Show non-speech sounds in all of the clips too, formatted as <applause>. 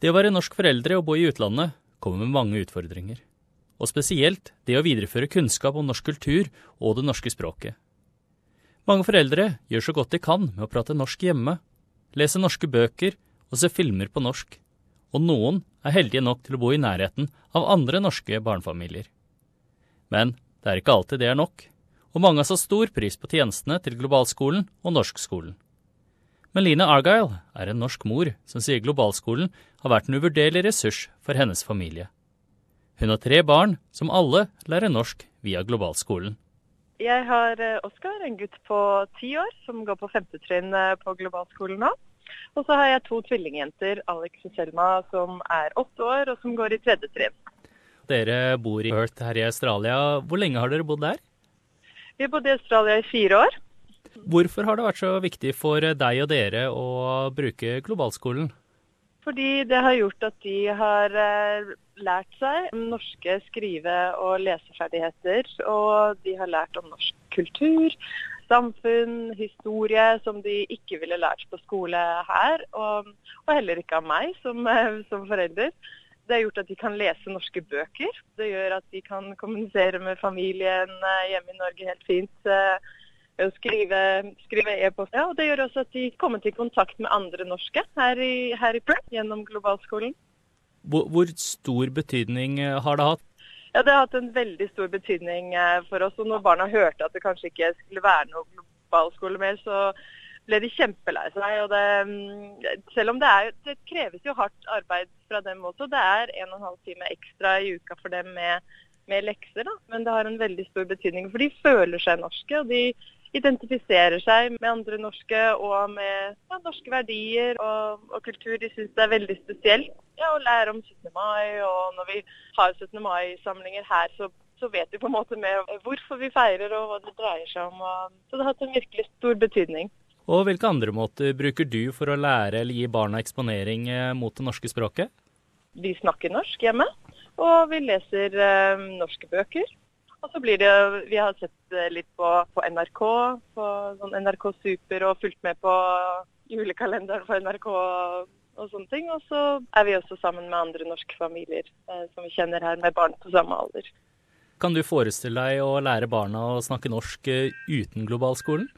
Det å være norsk foreldre og bo i utlandet kommer med mange utfordringer. Og spesielt det å videreføre kunnskap om norsk kultur og det norske språket. Mange foreldre gjør så godt de kan med å prate norsk hjemme, lese norske bøker og se filmer på norsk. Og noen er heldige nok til å bo i nærheten av andre norske barnefamilier. Men det er ikke alltid det er nok, og mange har satt stor pris på tjenestene til globalskolen og norskskolen. Men Line Argyle er en norsk mor som sier globalskolen har vært en uvurderlig ressurs for hennes familie. Hun har tre barn som alle lærer norsk via globalskolen. Jeg har eh, Oskar, en gutt på ti år, som går på femte trinn på globalskolen nå. Og så har jeg to tvillingjenter, Alex og Selma, som er åtte år og som går i tredje trinn. Dere bor i Perth her i Australia. Hvor lenge har dere bodd der? Vi har bodd i Australia i fire år. Hvorfor har det vært så viktig for deg og dere å bruke globalskolen? Fordi det har gjort at de har eh, lært seg norske skrive- og leseferdigheter. Og de har lært om norsk kultur, samfunn, historie, som de ikke ville lært på skole her. Og, og heller ikke av meg som, eh, som forelder. Det har gjort at de kan lese norske bøker. Det gjør at de kan kommunisere med familien eh, hjemme i Norge helt fint. Eh, skrive, skrive e-post. Ja, og det gjør også at de kommer til kontakt med andre norske her i, her i Perth gjennom globalskolen. Hvor, hvor, stor betydning eh, har det hatt? Ja, Det har hatt en veldig stor betydning for oss. og Når barna hørte at det kanskje ikke skulle være noe globalskole mer, så ble de kjempelei seg. og det, mm, Selv om det, er, det kreves jo hardt arbeid fra dem også. Det er en og en halv time ekstra i uka for dem med, med lekser. Da. Men det har en veldig stor betydning, for de føler seg norske. og de identifiserer seg med andre norske og med ja, norske verdier og, og, kultur. De syns det er veldig spesielt ja, å lære om 17. mai. Og når vi har 17. mai-samlinger her, så, så, vet vi på en måte mer hvorfor vi feirer og hva det dreier seg om. Og, så det har hatt en virkelig stor betydning. Og hvilke andre måter bruker du for å lære eller gi barna eksponering eh, mot det norske språket? Vi snakker norsk hjemme, og vi leser eh, norske bøker. Og så blir det, Vi har sett eh, litt på, på NRK, på sånn NRK Super og fulgt med på julekalenderen for NRK og sånne ting. Og så er vi også sammen med andre norske familier eh, som vi kjenner her, med barn på samme alder. Kan du forestille deg å lære barna å snakke norsk eh, uten globalskolen?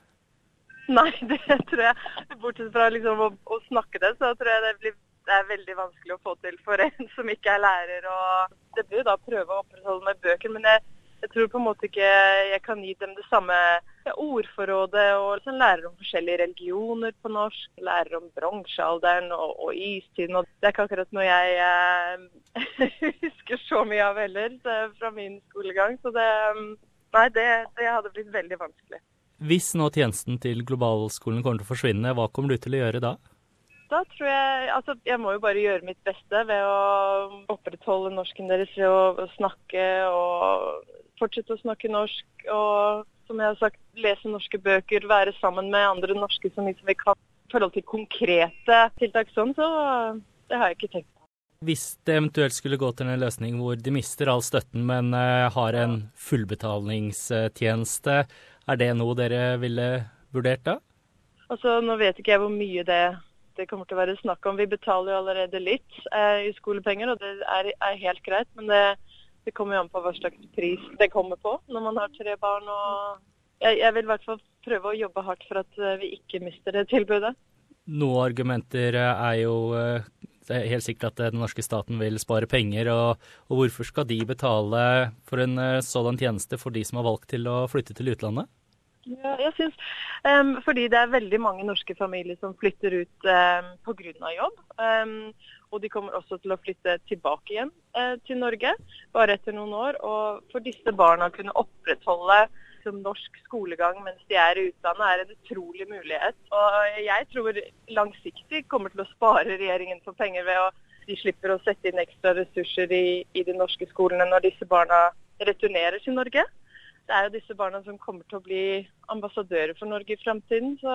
Nei, <laughs> det tror jeg. Bortsett fra liksom å, å, snakke det, så tror jeg det, blir, det, er veldig vanskelig å få til for en som ikke er lærer. og Det blir jo da prøve å opprettholde med bøker, men jeg, jeg, tror på en måte ikke jeg kan gi dem det samme ordforrådet. og liksom Lærer om forskjellige religioner på norsk, lærer om bronsealderen og, og istiden. og Det er ikke akkurat noe jeg eh, <laughs> husker så mye av heller fra min skolegang. Så det, nei, det, det hadde blitt veldig vanskelig. Hvis nå tjenesten til globalskolen kommer til å forsvinne, hva kommer du til å gjøre da? Da tror jeg Altså, jeg må jo bare gjøre mitt beste ved å opprettholde norsken deres ved å, snakke og fortsette å snakke norsk. Og som jeg har sagt, lese norske bøker, være sammen med andre norske så mye som vi kan. I forhold til konkrete tiltak sånn, så det har jeg ikke tenkt på. Hvis det eventuelt skulle gå til en løsning hvor de mister all støtten, men uh, har en fullbetalingstjeneste, er det noe dere ville vurdert da? Altså, Nå vet ikke jeg hvor mye det, det kommer til å være snakk om. Vi betaler jo allerede litt eh, i skolepenger, og det er, er helt greit. Men det, det, kommer jo an på hva slags pris det kommer på når man har tre barn. og Jeg, jeg vil i hvert fall prøve å jobbe hardt for at eh, vi ikke mister det tilbudet. Noen argumenter eh, er jo eh, det er helt sikkert at den norske staten vil spare penger. Og, og hvorfor skal de betale for en sånn sådan tjeneste for de som har valgt til å flytte til utlandet? Ja, jeg synes, um, fordi det er veldig mange norske familier som flytter ut um, pga. jobb. Um, og de kommer også til å flytte tilbake igjen uh, til Norge bare etter noen år. Og for disse barna å kunne opprettholde liksom, norsk skolegang mens de er i utlandet, er en utrolig mulighet. Og jeg tror langsiktig kommer til å spare regjeringen for penger ved å de slipper å sette inn ekstra ressurser i, i de norske skolene når disse barna returnerer til Norge. Det er jo disse barna som kommer til å bli ambassadører for Norge i fremtiden. Så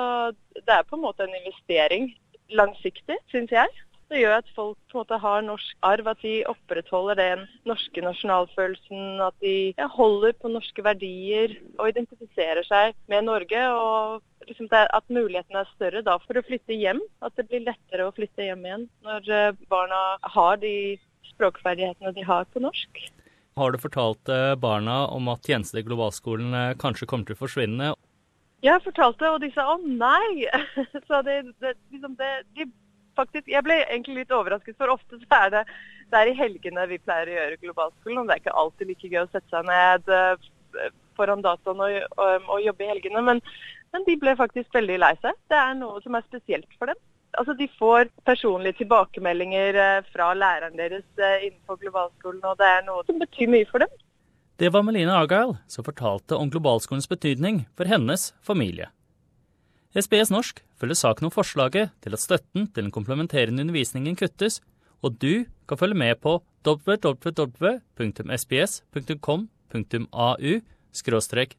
det er på en måte en investering langsiktig, syns jeg. Det gjør at folk på en måte har norsk arv, at de opprettholder den norske nasjonalfølelsen. At de ja, holder på norske verdier og identifiserer seg med Norge. Og liksom at mulighetene er større da for å flytte hjem. At det blir lettere å flytte hjem igjen når eh, barna har de språkferdighetene de har på norsk. Har du fortalt eh, barna om at tjenester i globalskolen eh, kanskje kommer til å forsvinne? Jeg fortalte, og de sa å nei. <laughs> Så det, det, liksom det, de faktisk, jeg ble egentlig litt overrasket, for ofte så er det, det er i helgene vi pleier å gjøre globalskolen. Og det er ikke alltid like gøy å sette seg ned foran dataen og, og, og jobbe i helgene. Men, men, de ble faktisk veldig lei seg. Det er noe som er spesielt for dem. Altså, De får personlige tilbakemeldinger eh, fra læreren deres eh, innenfor globalskolen, og det er noe som betyr mye for dem. Det var Melina Agail som fortalte om globalskolens betydning for hennes familie. SBS Norsk følger saken om forslaget til at støtten til den komplementerende undervisningen kuttes, og du kan følge med på www.sbs.com.au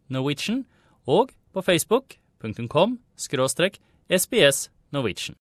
Norwegian og på facebook.com sbs Norwegian.